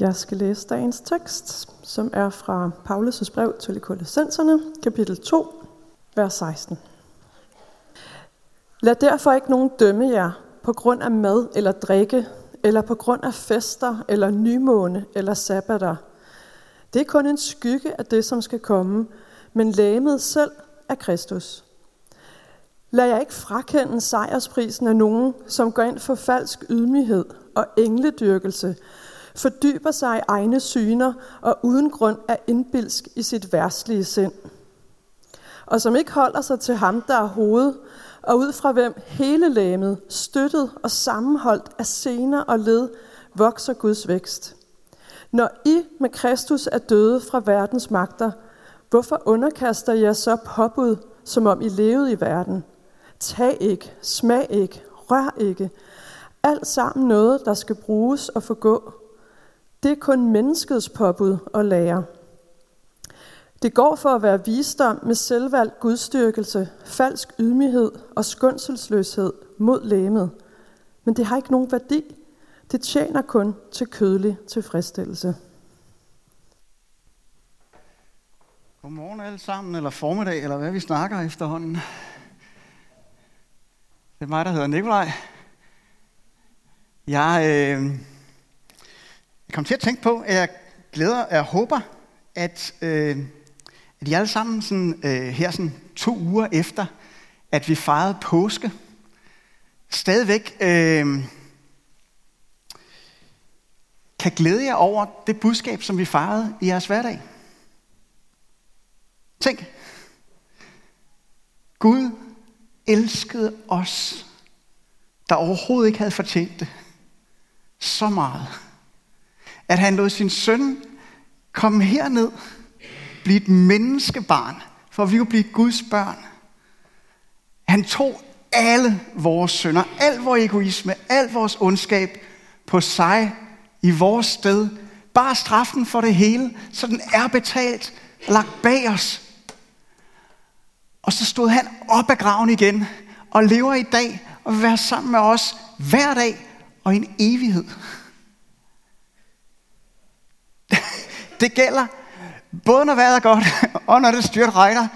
Jeg skal læse dagens tekst, som er fra Paulus' brev til Kolossenserne, kapitel 2, vers 16. Lad derfor ikke nogen dømme jer på grund af mad eller drikke, eller på grund af fester, eller nymåne, eller sabbater. Det er kun en skygge af det, som skal komme, men lægemet selv er Kristus. Lad jeg ikke frakende sejrsprisen af nogen, som går ind for falsk ydmyghed og engledyrkelse, fordyber sig i egne syner og uden grund er indbilsk i sit værtslige sind. Og som ikke holder sig til ham, der er hoved, og ud fra hvem hele læmet, støttet og sammenholdt af sener og led, vokser Guds vækst. Når I med Kristus er døde fra verdens magter, hvorfor underkaster jeg så påbud, som om I levede i verden? Tag ikke, smag ikke, rør ikke. Alt sammen noget, der skal bruges og forgå. Det er kun menneskets påbud og lære. Det går for at være visdom med selvvalgt gudstyrkelse, falsk ydmyghed og skundselsløshed mod læmet. Men det har ikke nogen værdi. Det tjener kun til kødelig tilfredsstillelse. Godmorgen alle sammen, eller formiddag, eller hvad vi snakker efterhånden. Det er mig, der hedder Nikolaj. Jeg, øh, jeg kom til at tænke på, at jeg glæder, jeg håber, at, øh, at I alle sammen sådan, øh, her sådan to uger efter, at vi fejrede påske, stadigvæk øh, kan glæde jer over det budskab, som vi fejrede i jeres hverdag. Tænk. Gud elskede os, der overhovedet ikke havde fortjent det, så meget, at han lod sin søn komme herned, blive et menneskebarn, for at vi kunne blive Guds børn. Han tog alle vores sønder, al vores egoisme, al vores ondskab på sig i vores sted. Bare straffen for det hele, så den er betalt og lagt bag os. Og så stod han op af graven igen og lever i dag og vil være sammen med os hver dag og i en evighed. Det gælder både når vejret er godt og når det styrt regner.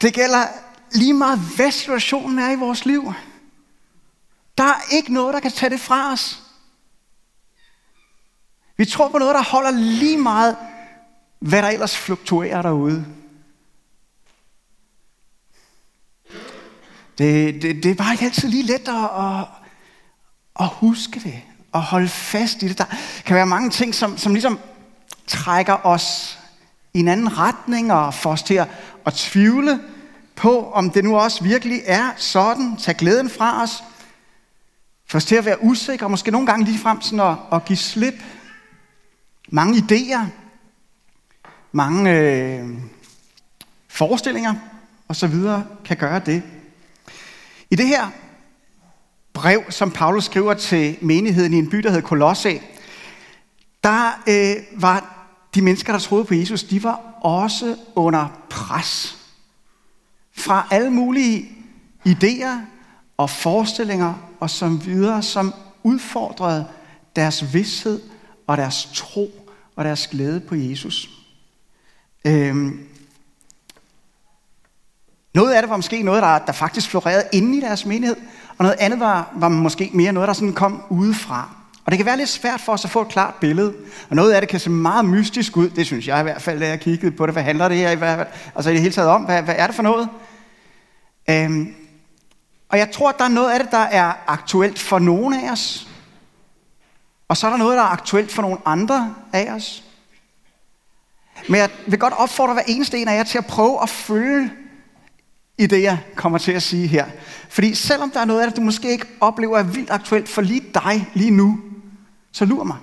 Det gælder lige meget hvad situationen er i vores liv. Der er ikke noget, der kan tage det fra os. Vi tror på noget, der holder lige meget, hvad der ellers fluktuerer derude. Det, det, det er bare ikke altid lige let at, at, at huske det, og holde fast i det. Der kan være mange ting, som, som ligesom trækker os i en anden retning, og får os til at, at tvivle på, om det nu også virkelig er sådan. Tag glæden fra os. Få os til at være usikre, og måske nogle gange ligefrem sådan at, at give slip. Mange idéer, mange øh, forestillinger osv. kan gøre det. I det her brev, som Paulus skriver til menigheden i en by, der hedder Kolosse, der øh, var de mennesker, der troede på Jesus, de var også under pres fra alle mulige idéer og forestillinger og som videre, som udfordrede deres vidshed og deres tro og deres glæde på Jesus. Øhm, noget af det var måske noget, der, der faktisk florerede inde i deres menighed, og noget andet var, var måske mere noget, der sådan kom udefra. Og det kan være lidt svært for os at få et klart billede. Og noget af det kan se meget mystisk ud. Det synes jeg i hvert fald, da jeg kiggede på det. Hvad handler det her i hvert fald? Altså i det hele taget om, hvad, hvad er det for noget? Øhm, og jeg tror, at der er noget af det, der er aktuelt for nogle af os. Og så er der noget, der er aktuelt for nogle andre af os. Men jeg vil godt opfordre hver eneste en af jer til at prøve at følge i det, jeg kommer til at sige her. Fordi selvom der er noget af det, du måske ikke oplever er vildt aktuelt for lige dig lige nu, så lur mig.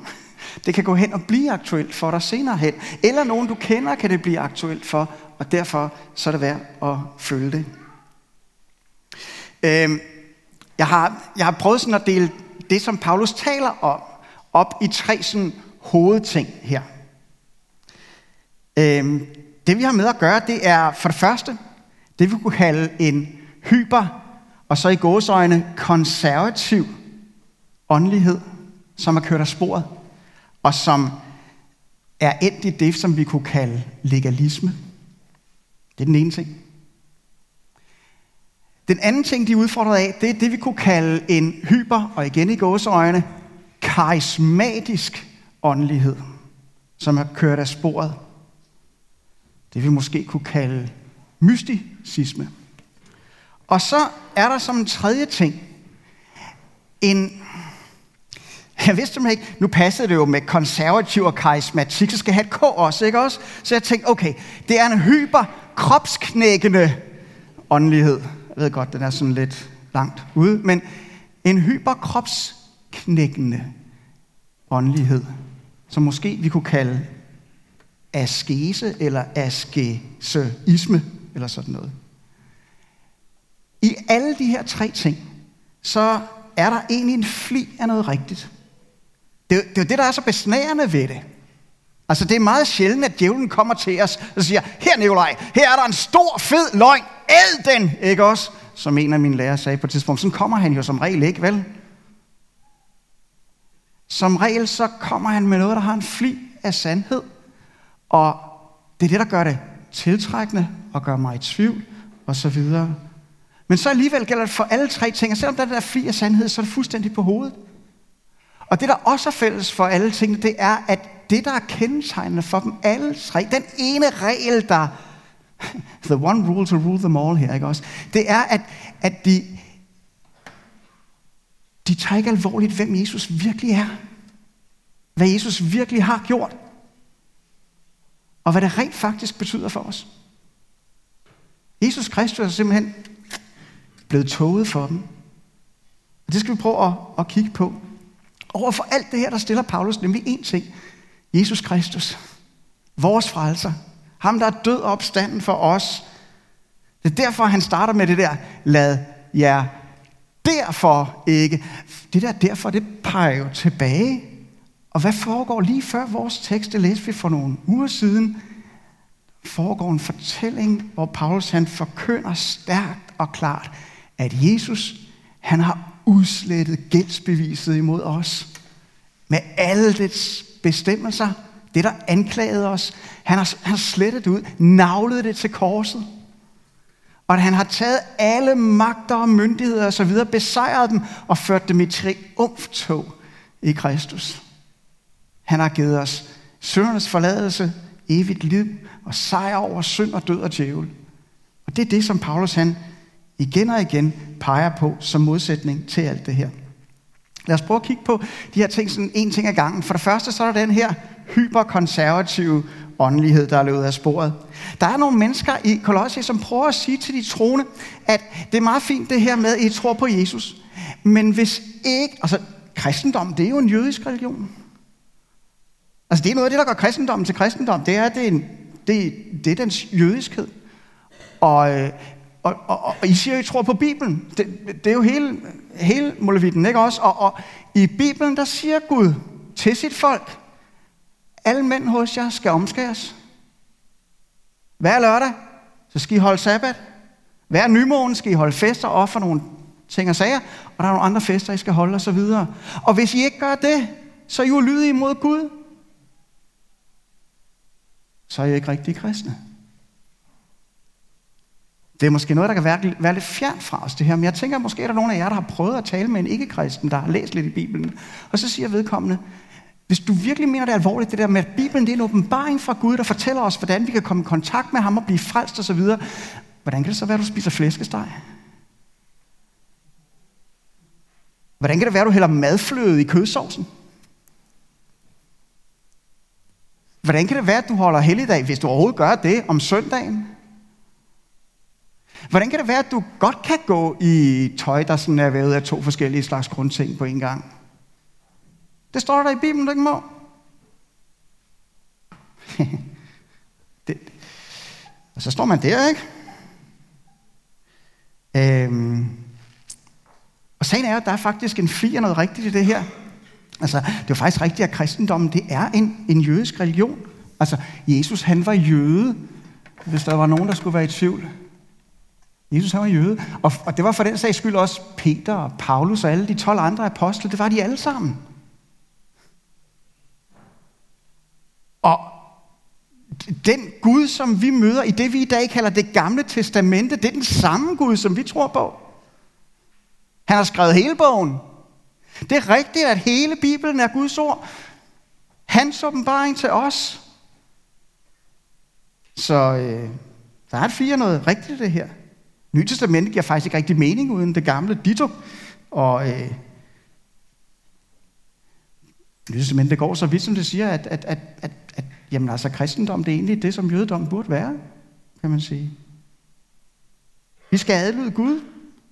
Det kan gå hen og blive aktuelt for dig senere hen. Eller nogen, du kender, kan det blive aktuelt for, og derfor så er det værd at følge det. Øhm, jeg, har, jeg har prøvet sådan at dele det, som Paulus taler om, op i tre sådan hovedting her. Øhm, det vi har med at gøre, det er for det første, det vi kunne kalde en hyper, og så i gåsøjne konservativ åndelighed, som har kørt af sporet, og som er endt i det, som vi kunne kalde legalisme. Det er den ene ting. Den anden ting, de er udfordret af, det er det, vi kunne kalde en hyper, og igen i gåseøjne, karismatisk åndelighed, som har kørt af sporet. Det vi måske kunne kalde mysticisme. Og så er der som en tredje ting, en, jeg vidste ikke, nu passede det jo med konservativ og karismatik, så skal jeg have et K også, ikke også? Så jeg tænkte, okay, det er en hyper kropsknækkende åndelighed. Jeg ved godt, den er sådan lidt langt ude, men en hyper kropsknækkende åndelighed, som måske vi kunne kalde askese eller askeseisme eller sådan noget. I alle de her tre ting, så er der egentlig en fli af noget rigtigt. Det, det er jo det, der er så besnærende ved det. Altså, det er meget sjældent, at djævlen kommer til os og siger, her Nikolaj, her er der en stor, fed løgn, æd den, ikke også? Som en af mine lærere sagde på et tidspunkt. Sådan kommer han jo som regel ikke, vel? Som regel så kommer han med noget, der har en fli af sandhed. Og det er det, der gør det tiltrækkende og gør mig i tvivl og så videre. Men så alligevel gælder det for alle tre ting, og selvom der er der fri af sandhed, så er det fuldstændig på hovedet. Og det, der også er fælles for alle tingene, det er, at det, der er kendetegnende for dem alle tre, den ene regel, der, the one rule to rule them all her, ikke også, det er, at, at de, de tager ikke alvorligt, hvem Jesus virkelig er. Hvad Jesus virkelig har gjort. Og hvad det rent faktisk betyder for os. Jesus Kristus er simpelthen blevet toget for dem. Og det skal vi prøve at, at kigge på. Over for alt det her, der stiller Paulus nemlig én ting. Jesus Kristus. Vores frelser. Ham, der er død og opstanden for os. Det er derfor, han starter med det der, lad jer derfor ikke. Det der derfor, det peger jo tilbage. Og hvad foregår lige før vores tekst, det læste vi for nogle uger siden, foregår en fortælling, hvor Paulus han forkynder stærkt og klart, at Jesus, han har udslettet gældsbeviset imod os. Med alle dets bestemmelser, det der anklagede os. Han har, han har slettet det ud, navlet det til korset. Og at han har taget alle magter og myndigheder og så videre, besejret dem og ført dem i triumftog i Kristus. Han har givet os syndernes forladelse, evigt liv og sejr over synd og død og djævel. Og det er det, som Paulus han igen og igen peger på som modsætning til alt det her. Lad os prøve at kigge på de her ting sådan en ting ad gangen. For det første så er der den her hyperkonservative åndelighed, der er løbet af sporet. Der er nogle mennesker i Kolossi, som prøver at sige til de troende, at det er meget fint det her med, at I tror på Jesus. Men hvis ikke, altså kristendom, det er jo en jødisk religion. Altså det er noget af det, der gør kristendommen til kristendom. Det er, det er, en, det, det er dens jødiskhed. Og, øh, og, og, og I siger, at I tror på Bibelen. Det, det er jo hele, hele molevitten, ikke også? Og, og i Bibelen, der siger Gud til sit folk, alle mænd hos jer skal omskæres. Hver lørdag, så skal I holde sabbat. Hver nymåne skal I holde fester og ofre nogle ting og sager, og der er nogle andre fester, I skal holde og så videre. Og hvis I ikke gør det, så er I ulydige imod Gud. Så er I ikke rigtig kristne. Det er måske noget, der kan være, være lidt fjernt fra os, det her. Men jeg tænker, måske er der nogle af jer, der har prøvet at tale med en ikke-kristen, der har læst lidt i Bibelen. Og så siger vedkommende, hvis du virkelig mener det er alvorligt, det der med, at Bibelen det er en åbenbaring fra Gud, der fortæller os, hvordan vi kan komme i kontakt med ham og blive frelst osv., hvordan kan det så være, at du spiser flæskesteg? Hvordan kan det være, at du hælder madfløde i kødsovsen? Hvordan kan det være, at du holder helligdag, hvis du overhovedet gør det om søndagen? Hvordan kan det være, at du godt kan gå i tøj, der sådan er vævet af to forskellige slags grundting på en gang? Det står der i Bibelen, du ikke må. det, og så står man der, ikke? Øhm, og sagen er, at der er faktisk en fli af noget rigtigt i det her. Altså, det er jo faktisk rigtigt, at kristendommen, det er en, en jødisk religion. Altså, Jesus, han var jøde, hvis der var nogen, der skulle være i tvivl. Jesus, han var jøde. Og, og det var for den sags skyld også Peter og Paulus og alle de 12 andre apostle. Det var de alle sammen. Og den Gud, som vi møder i det, vi i dag kalder det gamle testamente, det er den samme Gud, som vi tror på. Han har skrevet hele bogen. Det er rigtigt, at hele Bibelen er Guds ord. Hans åbenbaring til os. Så øh, der er fire noget rigtigt det her. Nye Testamentet giver faktisk ikke rigtig mening uden det gamle ditto. Og øh, Nye Testamentet går så vidt, som det siger, at, at, at, at, at jamen, altså, kristendom det er egentlig det, som jødedom burde være, kan man sige. Vi skal adlyde Gud.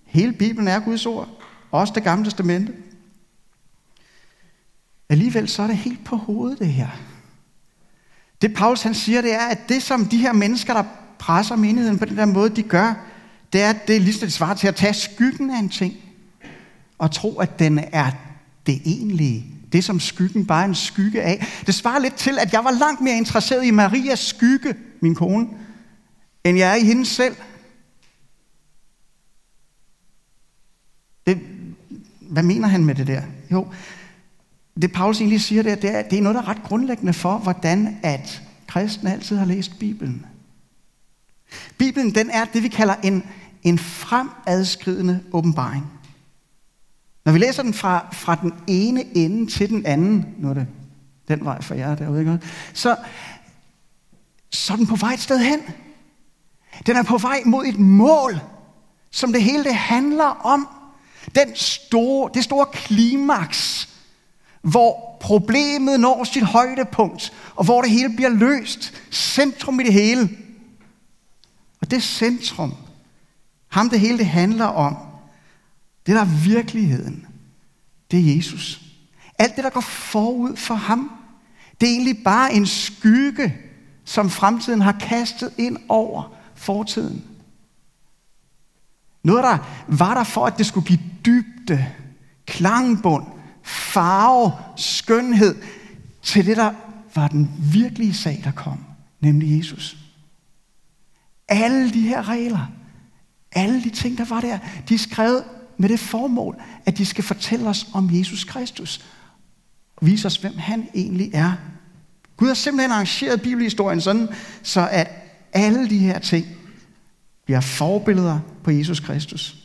Hele Bibelen er Guds ord. Også det gamle testamente. Alligevel så er det helt på hovedet, det her. Det Paulus han siger, det er, at det som de her mennesker, der presser menigheden på den der måde, de gør, det er, at det er ligesom det svarer til at tage skyggen af en ting, og tro, at den er det egentlige. Det, som skyggen bare er en skygge af. Det svarer lidt til, at jeg var langt mere interesseret i Marias skygge, min kone, end jeg er i hende selv. Det, hvad mener han med det der? Jo, det Paulus egentlig siger der, det er, det er noget, der er ret grundlæggende for, hvordan at kristne altid har læst Bibelen. Bibelen, den er det, vi kalder en, en fremadskridende åbenbaring. Når vi læser den fra, fra den ene ende til den anden, nu er det den vej for jer derude, ikke? Så, så er den på vej et sted hen. Den er på vej mod et mål, som det hele det handler om. Den store, det store klimaks, hvor problemet når sit højdepunkt, og hvor det hele bliver løst. Centrum i det hele. Og det centrum, ham det hele det handler om, det der er virkeligheden, det er Jesus. Alt det, der går forud for ham, det er egentlig bare en skygge, som fremtiden har kastet ind over fortiden. Noget, der var der for, at det skulle give dybde, klangbund, farve, skønhed til det, der var den virkelige sag, der kom, nemlig Jesus. Alle de her regler, alle de ting, der var der, de er skrevet med det formål, at de skal fortælle os om Jesus Kristus. Og vise os, hvem han egentlig er. Gud har simpelthen arrangeret bibelhistorien sådan, så at alle de her ting bliver forbilleder på Jesus Kristus.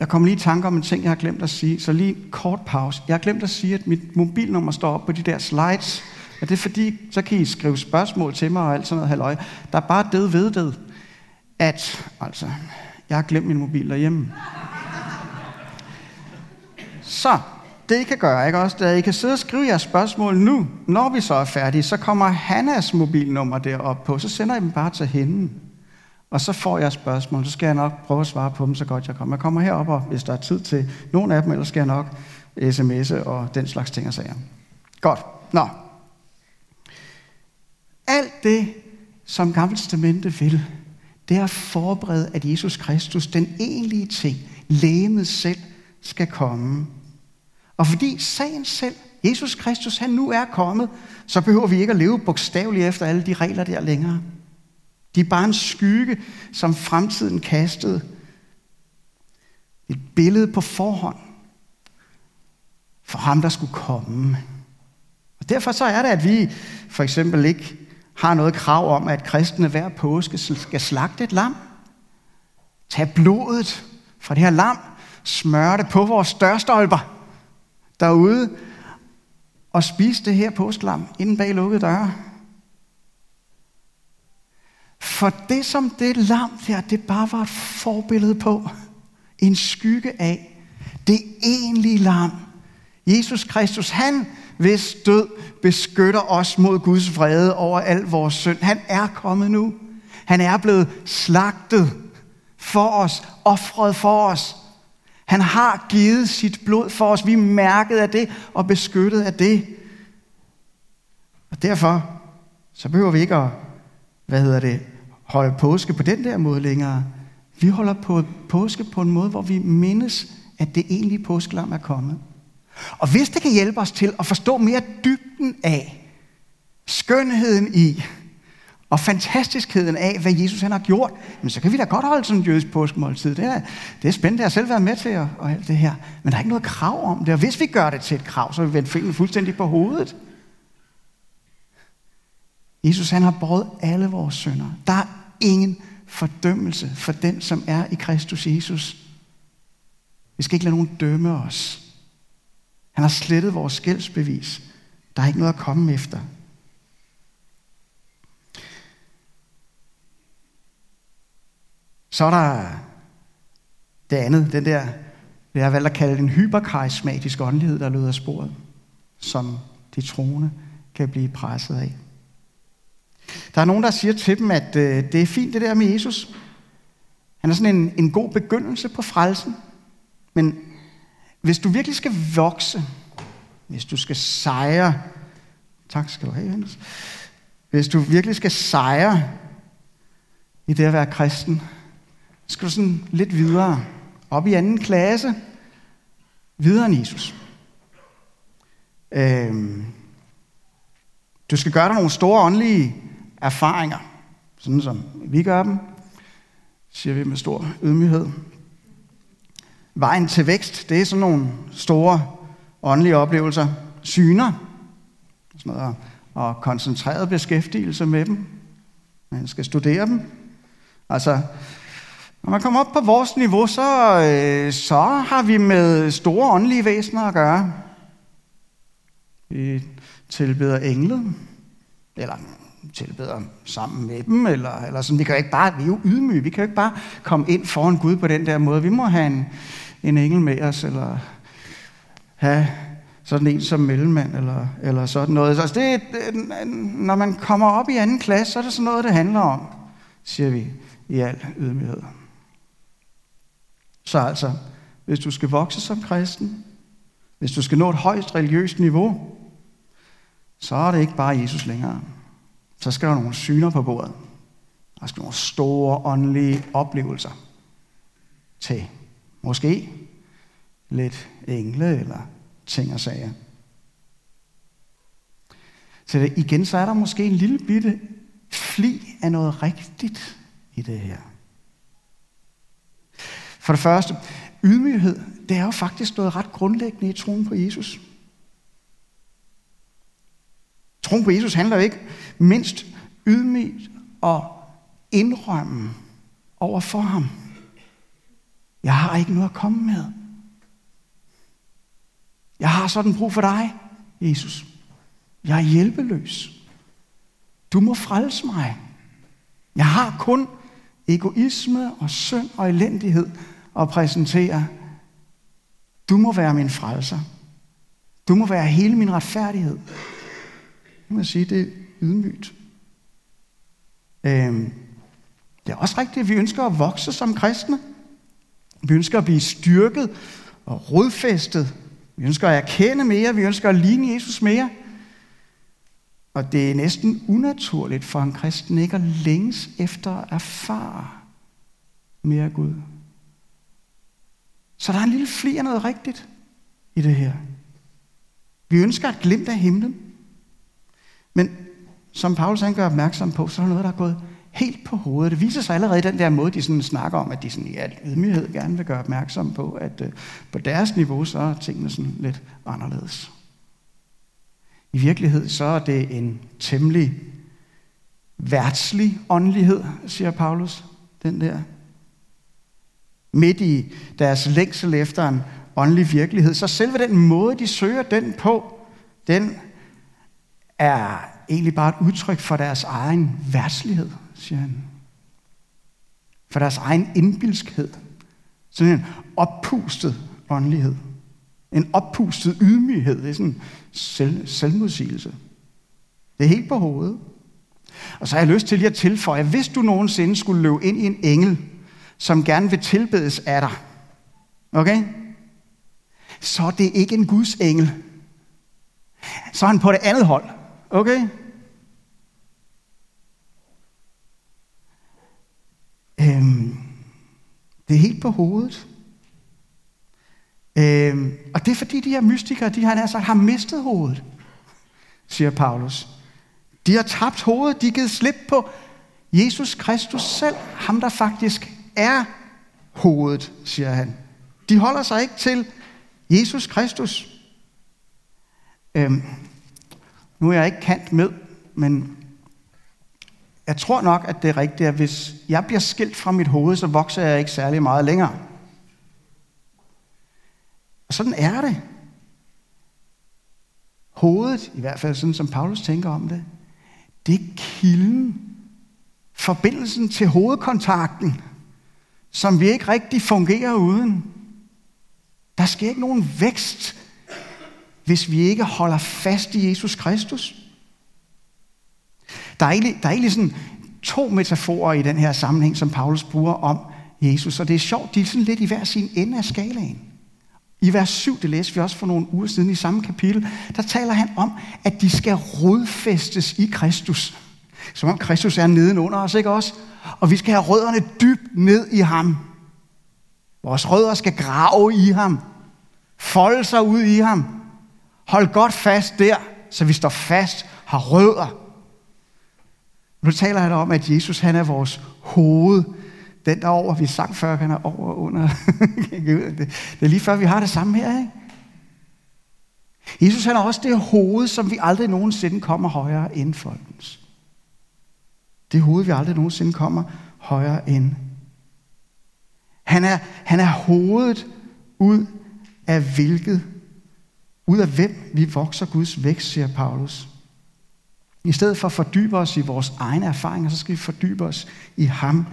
Jeg kommer lige i tanke om en ting, jeg har glemt at sige, så lige kort pause. Jeg har glemt at sige, at mit mobilnummer står op på de der slides. Og det er fordi, så kan I skrive spørgsmål til mig og alt sådan noget halløj. Der er bare det ved det, at altså, jeg har glemt min mobil derhjemme. Så, det I kan gøre, ikke også? Da I kan sidde og skrive jeres spørgsmål nu, når vi så er færdige, så kommer Hannas mobilnummer derop på, så sender I dem bare til hende. Og så får jeg spørgsmål, så skal jeg nok prøve at svare på dem, så godt jeg kommer. Jeg kommer herop, og hvis der er tid til nogle af dem, ellers skal jeg nok sms'e og den slags ting og sager. Godt. Nå. Alt det, som Gamle Testamente vil, det er at forberede, at Jesus Kristus, den egentlige ting, lægemet selv, skal komme. Og fordi sagen selv, Jesus Kristus, han nu er kommet, så behøver vi ikke at leve bogstaveligt efter alle de regler der længere. De er bare en skygge, som fremtiden kastede. Et billede på forhånd for ham, der skulle komme. Og derfor så er det, at vi for eksempel ikke har noget krav om, at kristne hver påske skal slagte et lam. Tag blodet fra det her lam, smør det på vores dørstolper derude, og spise det her påskelam inden bag lukkede døre. For det, som det lam der, det bare var et forbillede på, en skygge af, det egentlige lam, Jesus Kristus, han hvis død beskytter os mod Guds vrede over al vores synd. Han er kommet nu. Han er blevet slagtet for os, offret for os. Han har givet sit blod for os. Vi er mærket af det og beskyttet af det. Og derfor så behøver vi ikke at, hvad hedder det, holde påske på den der måde længere. Vi holder på påske på en måde, hvor vi mindes, at det egentlige påskelam er kommet. Og hvis det kan hjælpe os til at forstå mere dybden af, skønheden i, og fantastiskheden af, hvad Jesus han har gjort, men så kan vi da godt holde sådan en jødisk påskemåltid. Det er, det er spændende, jeg har selv været med til og, og alt det her. Men der er ikke noget krav om det, og hvis vi gør det til et krav, så vil vi vende fuldstændig på hovedet. Jesus han har båret alle vores synder. Der er ingen fordømmelse for den, som er i Kristus Jesus. Vi skal ikke lade nogen dømme os. Han har slettet vores skældsbevis. Der er ikke noget at komme efter. Så er der det andet, den der, det jeg har valgt at kalde en hyperkarismatisk åndelighed, der løder sporet, som de troende kan blive presset af. Der er nogen, der siger til dem, at øh, det er fint det der med Jesus. Han er sådan en, en god begyndelse på frelsen. Men hvis du virkelig skal vokse, hvis du skal sejre, tak skal du have, Jens. Hvis du virkelig skal sejre i det at være kristen, skal du sådan lidt videre, op i anden klasse, videre end Jesus. Øhm, du skal gøre dig nogle store åndelige erfaringer, sådan som vi gør dem, siger vi med stor ydmyghed. Vejen til vækst, det er sådan nogle store åndelige oplevelser, syner, sådan noget, og koncentreret beskæftigelse med dem. Man skal studere dem. Altså, når man kommer op på vores niveau, så, øh, så har vi med store åndelige væsener at gøre. Vi tilbeder engle, eller tilbeder sammen med dem, eller, eller sådan. Vi kan jo ikke bare, vi er jo ydmyge, vi kan jo ikke bare komme ind foran Gud på den der måde. Vi må have en, en engel med os, eller have sådan en som mellemmand, eller, eller sådan noget. Altså det, når man kommer op i anden klasse, så er det sådan noget, det handler om, siger vi i al ydmyghed. Så altså, hvis du skal vokse som kristen, hvis du skal nå et højt religiøst niveau, så er det ikke bare Jesus længere. Så skal der nogle syner på bordet. Der skal nogle store åndelige oplevelser til. Måske lidt engle eller ting og sager. Så det, igen, så er der måske en lille bitte fli af noget rigtigt i det her. For det første, ydmyghed, det er jo faktisk noget ret grundlæggende i troen på Jesus. Troen på Jesus handler jo ikke mindst ydmygt og indrømme over for ham. Jeg har ikke noget at komme med. Jeg har sådan brug for dig, Jesus. Jeg er hjælpeløs. Du må frelse mig. Jeg har kun egoisme og synd og elendighed at præsentere. Du må være min frelser. Du må være hele min retfærdighed. Jeg må sige, det er ydmygt. Øhm, det er også rigtigt, at vi ønsker at vokse som kristne. Vi ønsker at blive styrket og rodfæstet. Vi ønsker at erkende mere. Vi ønsker at ligne Jesus mere. Og det er næsten unaturligt for en kristen ikke at længes efter at erfare mere af Gud. Så der er en lille fli af noget rigtigt i det her. Vi ønsker et glimt af himlen. Men som Paulus han gør opmærksom på, så er der noget, der er gået helt på hovedet. Det viser sig allerede i den der måde, de sådan snakker om, at de sådan, i al ydmyghed gerne vil gøre opmærksom på, at øh, på deres niveau, så er tingene sådan lidt anderledes. I virkelighed så er det en temmelig værtslig åndelighed, siger Paulus, den der. Midt i deres længsel efter en åndelig virkelighed. Så selve den måde, de søger den på, den er egentlig bare et udtryk for deres egen værtslighed, siger han. For deres egen indbilskhed. Sådan en oppustet åndelighed. En oppustet ydmyghed. Det er sådan selv, selvmodsigelse. Det er helt på hovedet. Og så har jeg lyst til lige at tilføje, at hvis du nogensinde skulle løbe ind i en engel, som gerne vil tilbedes af dig, okay? Så er det ikke en Guds engel. Så er han på det andet hold, okay? Øhm, det er helt på hovedet. Øhm, og det er fordi de her mystikere, de har, sagt, har mistet hovedet, siger Paulus. De har tabt hovedet, de har givet slip på Jesus Kristus selv, ham der faktisk er hovedet, siger han. De holder sig ikke til Jesus Kristus. Øhm, nu er jeg ikke kant med, men jeg tror nok, at det er rigtigt, at hvis jeg bliver skilt fra mit hoved, så vokser jeg ikke særlig meget længere. Og sådan er det. Hovedet, i hvert fald sådan som Paulus tænker om det, det er kilden, forbindelsen til hovedkontakten, som vi ikke rigtig fungerer uden. Der sker ikke nogen vækst, hvis vi ikke holder fast i Jesus Kristus. Der er egentlig, der er egentlig sådan to metaforer i den her sammenhæng, som Paulus bruger om Jesus, og det er sjovt, de er sådan lidt i hver sin ende af skalaen. I vers 7, det læste vi også for nogle uger siden i samme kapitel, der taler han om, at de skal rodfæstes i Kristus. Som om Kristus er nedenunder os, ikke også? Og vi skal have rødderne dybt ned i ham. Vores rødder skal grave i ham. Folde sig ud i ham. Hold godt fast der, så vi står fast, har rødder. Nu taler han om, at Jesus han er vores hoved. Den der over, vi sang før, han er over og under. det er lige før, vi har det samme her, ikke? Jesus han er også det hoved, som vi aldrig nogensinde kommer højere end folkens. Det hoved, vi aldrig nogensinde kommer højere end. Han er, han er hovedet ud af hvilket, ud af hvem vi vokser Guds vækst, siger Paulus. I stedet for at fordybe os i vores egne erfaringer, så skal vi fordybe os i ham,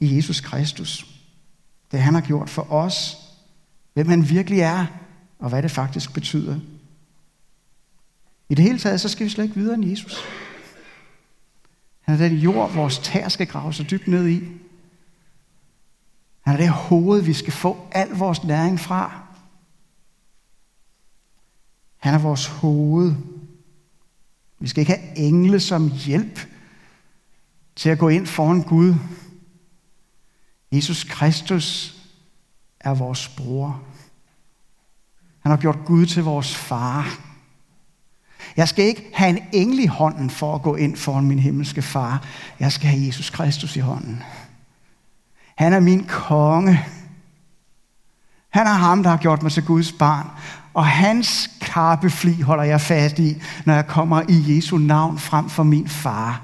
i Jesus Kristus. Det han har gjort for os, hvem han virkelig er, og hvad det faktisk betyder. I det hele taget, så skal vi slet ikke videre end Jesus. Han er den jord, vores tær skal grave så dybt ned i. Han er det hoved, vi skal få al vores næring fra. Han er vores hoved. Vi skal ikke have engle som hjælp til at gå ind foran Gud. Jesus Kristus er vores bror. Han har gjort Gud til vores far. Jeg skal ikke have en engel i hånden for at gå ind foran min himmelske far. Jeg skal have Jesus Kristus i hånden. Han er min konge. Han er ham, der har gjort mig til Guds barn. Og hans karpefli holder jeg fast i, når jeg kommer i Jesu navn frem for min far.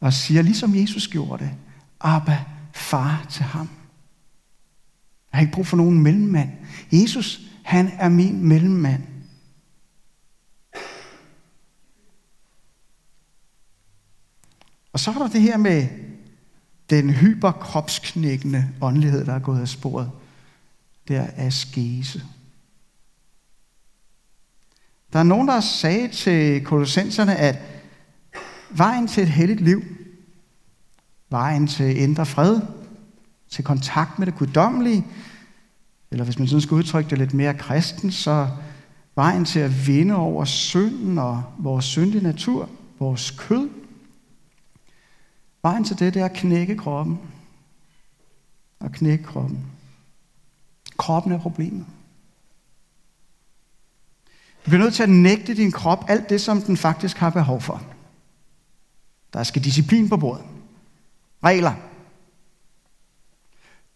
Og siger, ligesom Jesus gjorde det, Abba, far til ham. Jeg har ikke brug for nogen mellemmand. Jesus, han er min mellemmand. Og så er der det her med den hyperkropsknækkende åndelighed, der er gået af sporet. Det er askese. Der er nogen, der sagde til kolossenserne, at vejen til et helligt liv, vejen til indre fred, til kontakt med det guddommelige, eller hvis man sådan skal udtrykke det lidt mere kristen, så vejen til at vinde over synden og vores syndige natur, vores kød, vejen til det, det er at knække kroppen. Og knække kroppen. Kroppen er problemet. Du bliver nødt til at nægte din krop alt det, som den faktisk har behov for. Der skal disciplin på bordet. Regler.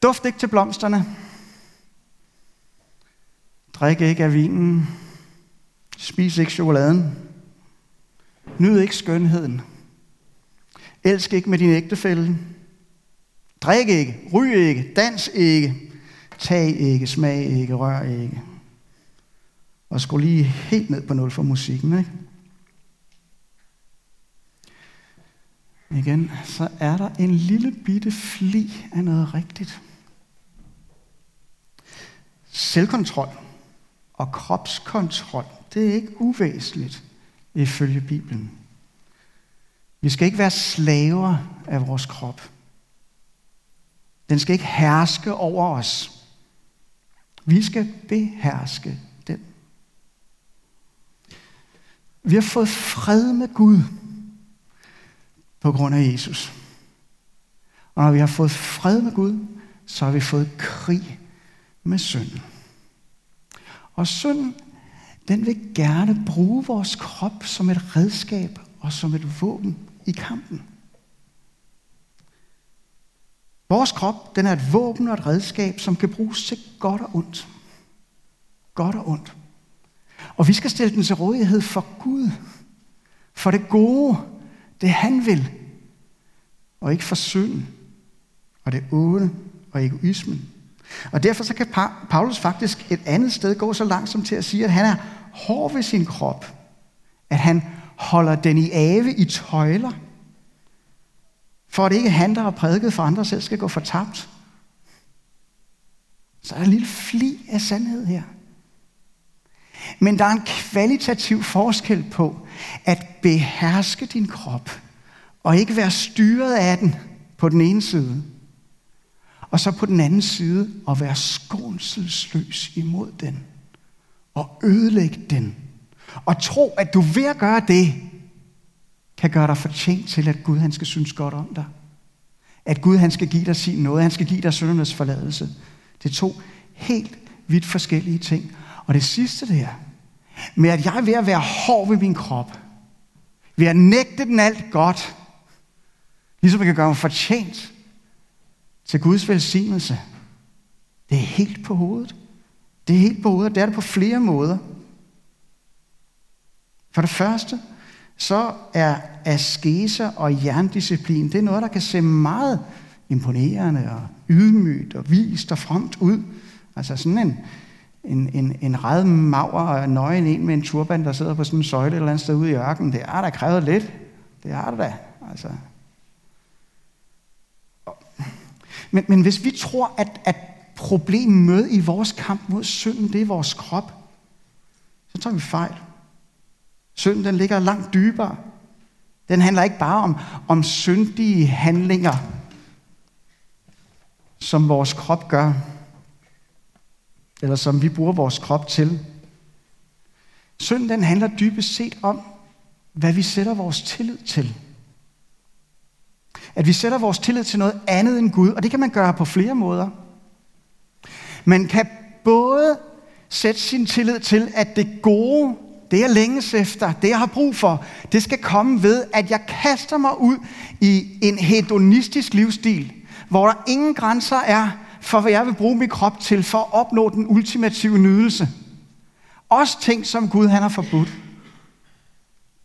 Duft ikke til blomsterne. Drik ikke af vinen. Spis ikke chokoladen. Nyd ikke skønheden. Elsk ikke med din ægtefælle. Drik ikke. Ryg ikke. Dans ikke. Tag ikke. Smag ikke. Rør ikke og skulle lige helt ned på nul for musikken. Ikke? Igen, så er der en lille bitte fli af noget rigtigt. Selvkontrol og kropskontrol, det er ikke uvæsentligt ifølge Bibelen. Vi skal ikke være slaver af vores krop. Den skal ikke herske over os. Vi skal beherske Vi har fået fred med Gud på grund af Jesus. Og når vi har fået fred med Gud, så har vi fået krig med synden. Og synden, den vil gerne bruge vores krop som et redskab og som et våben i kampen. Vores krop, den er et våben og et redskab, som kan bruges til godt og ondt. Godt og ondt. Og vi skal stille den til rådighed for Gud. For det gode, det han vil. og ikke for synden, og det onde og egoismen. Og derfor så kan Paulus faktisk et andet sted gå så langt som til at sige, at han er hård ved sin krop. At han holder den i ave i tøjler. For at ikke han, der har prædiket for andre selv, skal gå fortabt. Så er der en lille fli af sandhed her. Men der er en kvalitativ forskel på at beherske din krop, og ikke være styret af den på den ene side, og så på den anden side at være skånselsløs imod den, og ødelægge den, og tro, at du ved at gøre det, kan gøre dig fortjent til, at Gud han skal synes godt om dig. At Gud han skal give dig sin noget, han skal give dig syndernes forladelse. Det er to helt vidt forskellige ting. Og det sidste der, med at jeg er ved at være hård ved min krop, ved at nægte den alt godt, ligesom jeg kan gøre mig fortjent til Guds velsignelse, det er helt på hovedet. Det er helt på hovedet, det er det på flere måder. For det første, så er askese og jerndisciplin, det er noget, der kan se meget imponerende og ydmygt og vist og fremt ud. Altså sådan en, en, en, en red maver og nøgen en med en turban, der sidder på sådan en søjle et eller andet sted ude i ørkenen. Det er der krævet lidt. Det har det da. Altså. Men, men hvis vi tror, at, at problemet i vores kamp mod synden, det er vores krop, så tager vi fejl. Synden den ligger langt dybere. Den handler ikke bare om, om syndige handlinger, som vores krop gør, eller som vi bruger vores krop til. Synden den handler dybest set om, hvad vi sætter vores tillid til. At vi sætter vores tillid til noget andet end Gud, og det kan man gøre på flere måder. Man kan både sætte sin tillid til, at det gode, det jeg længes efter, det jeg har brug for, det skal komme ved, at jeg kaster mig ud i en hedonistisk livsstil, hvor der ingen grænser er for, hvad jeg vil bruge min krop til for at opnå den ultimative nydelse. Også ting, som Gud han har forbudt.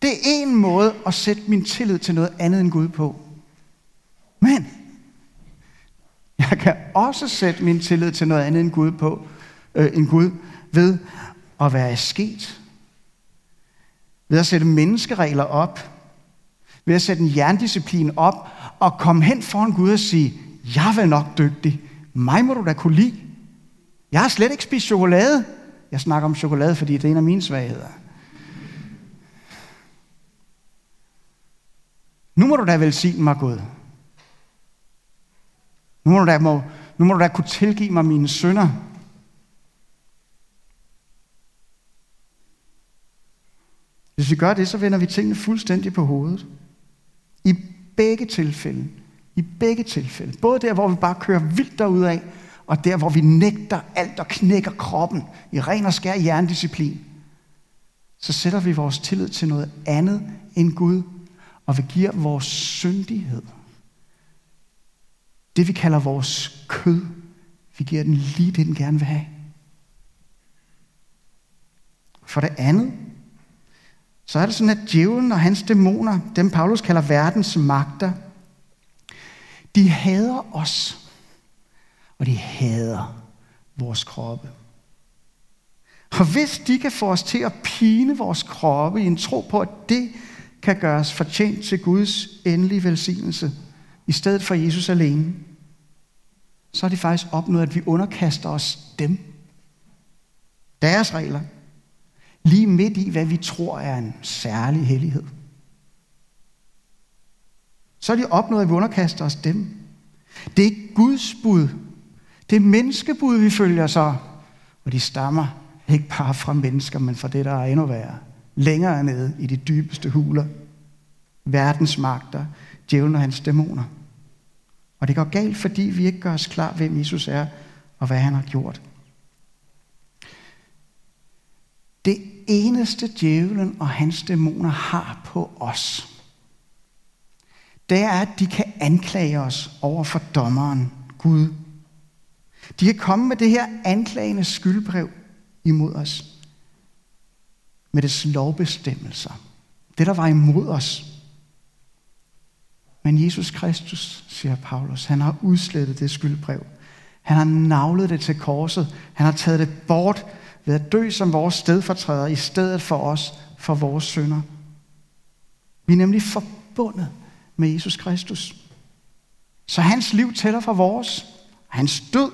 Det er en måde at sætte min tillid til noget andet end Gud på. Men jeg kan også sætte min tillid til noget andet end Gud, på, øh, end Gud ved at være sket. Ved at sætte menneskeregler op. Ved at sætte en jerndisciplin op og komme hen foran Gud og sige, jeg er vel nok dygtig. Mig må du da kunne lide. Jeg har slet ikke spist chokolade. Jeg snakker om chokolade, fordi det er en af mine svagheder. Nu må du da velsigne mig, Gud. Nu må, du da, må, nu må du da kunne tilgive mig mine sønder. Hvis vi gør det, så vender vi tingene fuldstændig på hovedet. I begge tilfælde. I begge tilfælde. Både der, hvor vi bare kører vildt af, og der, hvor vi nægter alt og knækker kroppen i ren og skær jerndisciplin. Så sætter vi vores tillid til noget andet end Gud, og vi giver vores syndighed det vi kalder vores kød, vi giver den lige det, den gerne vil have. For det andet, så er det sådan, at djævlen og hans dæmoner, dem Paulus kalder verdens magter, de hader os, og de hader vores kroppe. Og hvis de kan få os til at pine vores kroppe i en tro på, at det kan gøre os fortjent til Guds endelige velsignelse, i stedet for Jesus alene, så har de faktisk opnået, at vi underkaster os dem. Deres regler. Lige midt i, hvad vi tror er en særlig hellighed. Så har de opnået, at vi underkaster os dem. Det er ikke Guds bud. Det er menneskebud, vi følger så. Og de stammer ikke bare fra mennesker, men fra det, der er endnu værre. Længere nede i de dybeste huler. Verdens magter, djævlen og hans dæmoner. Og det går galt, fordi vi ikke gør os klar, hvem Jesus er og hvad han har gjort. Det eneste djævlen og hans dæmoner har på os, det er, at de kan anklage os over for dommeren, Gud. De kan komme med det her anklagende skyldbrev imod os. Med dets lovbestemmelser. Det, der var imod os. Men Jesus Kristus, siger Paulus, han har udslettet det skyldbrev. Han har navlet det til korset. Han har taget det bort ved at dø som vores stedfortræder i stedet for os, for vores sønder. Vi er nemlig forbundet med Jesus Kristus. Så hans liv tæller for vores. Hans død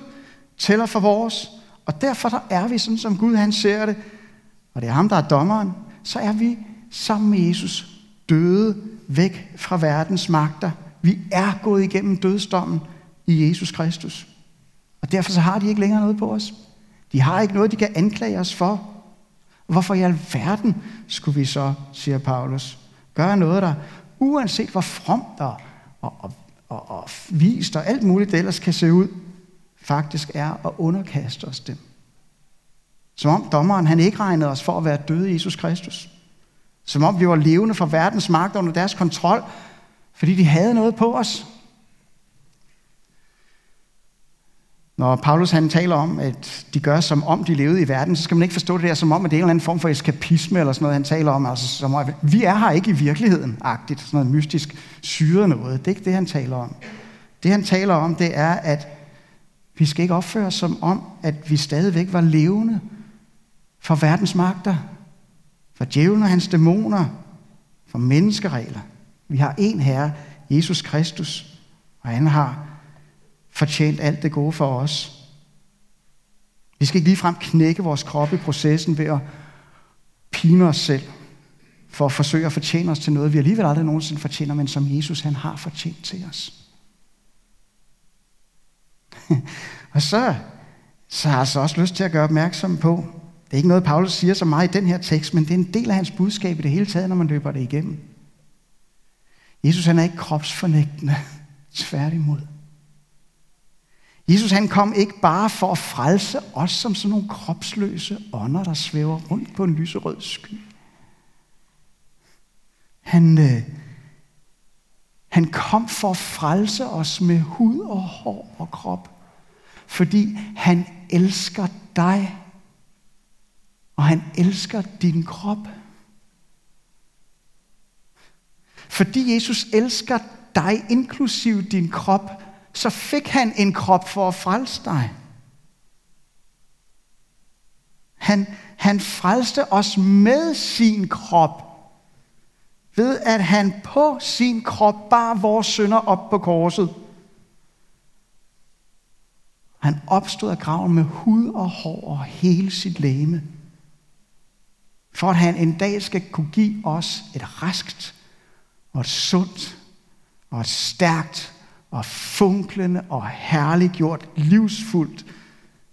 tæller for vores. Og derfor der er vi sådan, som Gud han ser det. Og det er ham, der er dommeren. Så er vi sammen med Jesus døde væk fra verdens magter. Vi er gået igennem dødsdommen i Jesus Kristus. Og derfor så har de ikke længere noget på os. De har ikke noget, de kan anklage os for. Hvorfor i alverden skulle vi så, siger Paulus, gøre noget, der uanset hvor fromt og, og, og, og, og vist og alt muligt det ellers kan se ud, faktisk er at underkaste os dem. Som om dommeren han ikke regnede os for at være døde i Jesus Kristus. Som om vi var levende for verdens magt under deres kontrol, fordi de havde noget på os. Når Paulus han taler om, at de gør som om de levede i verden, så skal man ikke forstå det der som om, at det er en eller anden form for eskapisme eller sådan noget, han taler om. Altså som om, vi er her ikke i virkeligheden, agtigt, sådan noget mystisk syret noget. Det er ikke det, han taler om. Det han taler om, det er, at vi skal ikke opføre os som om, at vi stadigvæk var levende for verdens magter, for djævlen og hans dæmoner, for menneskeregler. Vi har en herre, Jesus Kristus, og han har fortjent alt det gode for os. Vi skal ikke ligefrem knække vores krop i processen ved at pine os selv, for at forsøge at fortjene os til noget, vi alligevel aldrig nogensinde fortjener, men som Jesus han har fortjent til os. og så, så har jeg så også lyst til at gøre opmærksom på, det er ikke noget, Paulus siger så meget i den her tekst, men det er en del af hans budskab i det hele taget, når man løber det igennem. Jesus han er ikke kropsfornægtende, tværtimod. Jesus han kom ikke bare for at frelse os som sådan nogle kropsløse ånder, der svæver rundt på en lyserød sky. Han, øh, han kom for at frelse os med hud og hår og krop, fordi han elsker dig, og han elsker din krop. Fordi Jesus elsker dig, inklusiv din krop, så fik han en krop for at frelse dig. Han, han frelste os med sin krop, ved at han på sin krop bar vores sønder op på korset. Han opstod af graven med hud og hår og hele sit læme, for at han en dag skal kunne give os et raskt og et sundt og et stærkt og funklende og herliggjort, livsfuldt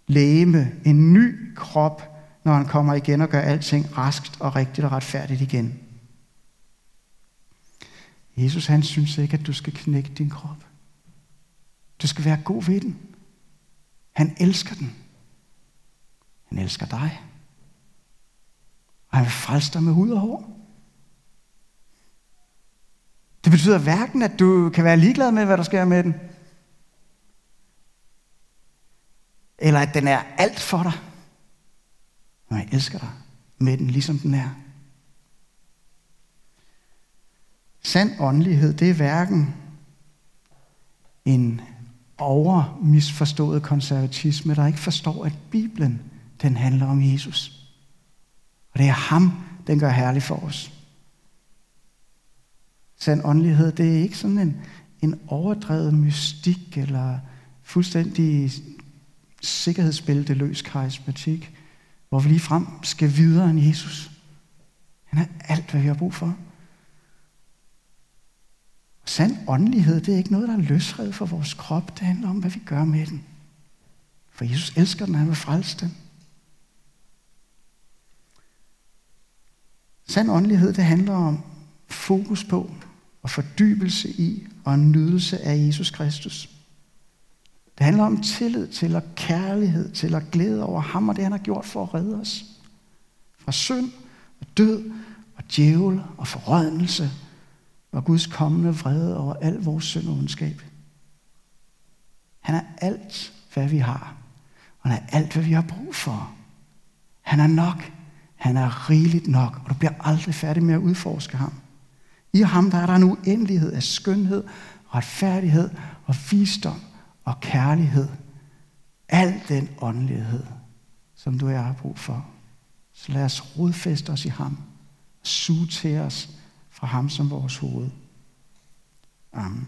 læme, en ny krop, når han kommer igen og gør alting raskt og rigtigt og retfærdigt igen. Jesus han synes ikke, at du skal knække din krop. Du skal være god ved den. Han elsker den. Han elsker dig. Og han vil frelse dig med hud og hår. Det betyder hverken, at du kan være ligeglad med, hvad der sker med den, eller at den er alt for dig. Men jeg elsker dig med den, ligesom den er. Sand åndelighed, det er hverken en overmisforstået konservatisme, der ikke forstår, at Bibelen, den handler om Jesus. Og det er ham, den gør herlig for os. Sand åndelighed, det er ikke sådan en, en overdrevet mystik eller fuldstændig sikkerhedsbælteløs karismatik, hvor vi lige frem skal videre end Jesus. Han er alt, hvad vi har brug for. Sand åndelighed, det er ikke noget, der er løsredet for vores krop. Det handler om, hvad vi gør med den. For Jesus elsker den, han vil frelse den. Sand åndelighed, det handler om fokus på, og fordybelse i og en nydelse af Jesus Kristus. Det handler om tillid til og kærlighed til og glæde over ham og det, han har gjort for at redde os. Fra synd og død og djævel og forrådnelse og Guds kommende vrede over al vores synd og ondskab. Han er alt, hvad vi har. Og han er alt, hvad vi har brug for. Han er nok. Han er rigeligt nok, og du bliver aldrig færdig med at udforske ham. I ham der er der en uendelighed af skønhed retfærdighed og visdom og kærlighed. Al den åndelighed, som du og jeg har brug for. Så lad os rodfæste os i ham. Suge til os fra ham som vores hoved. Amen.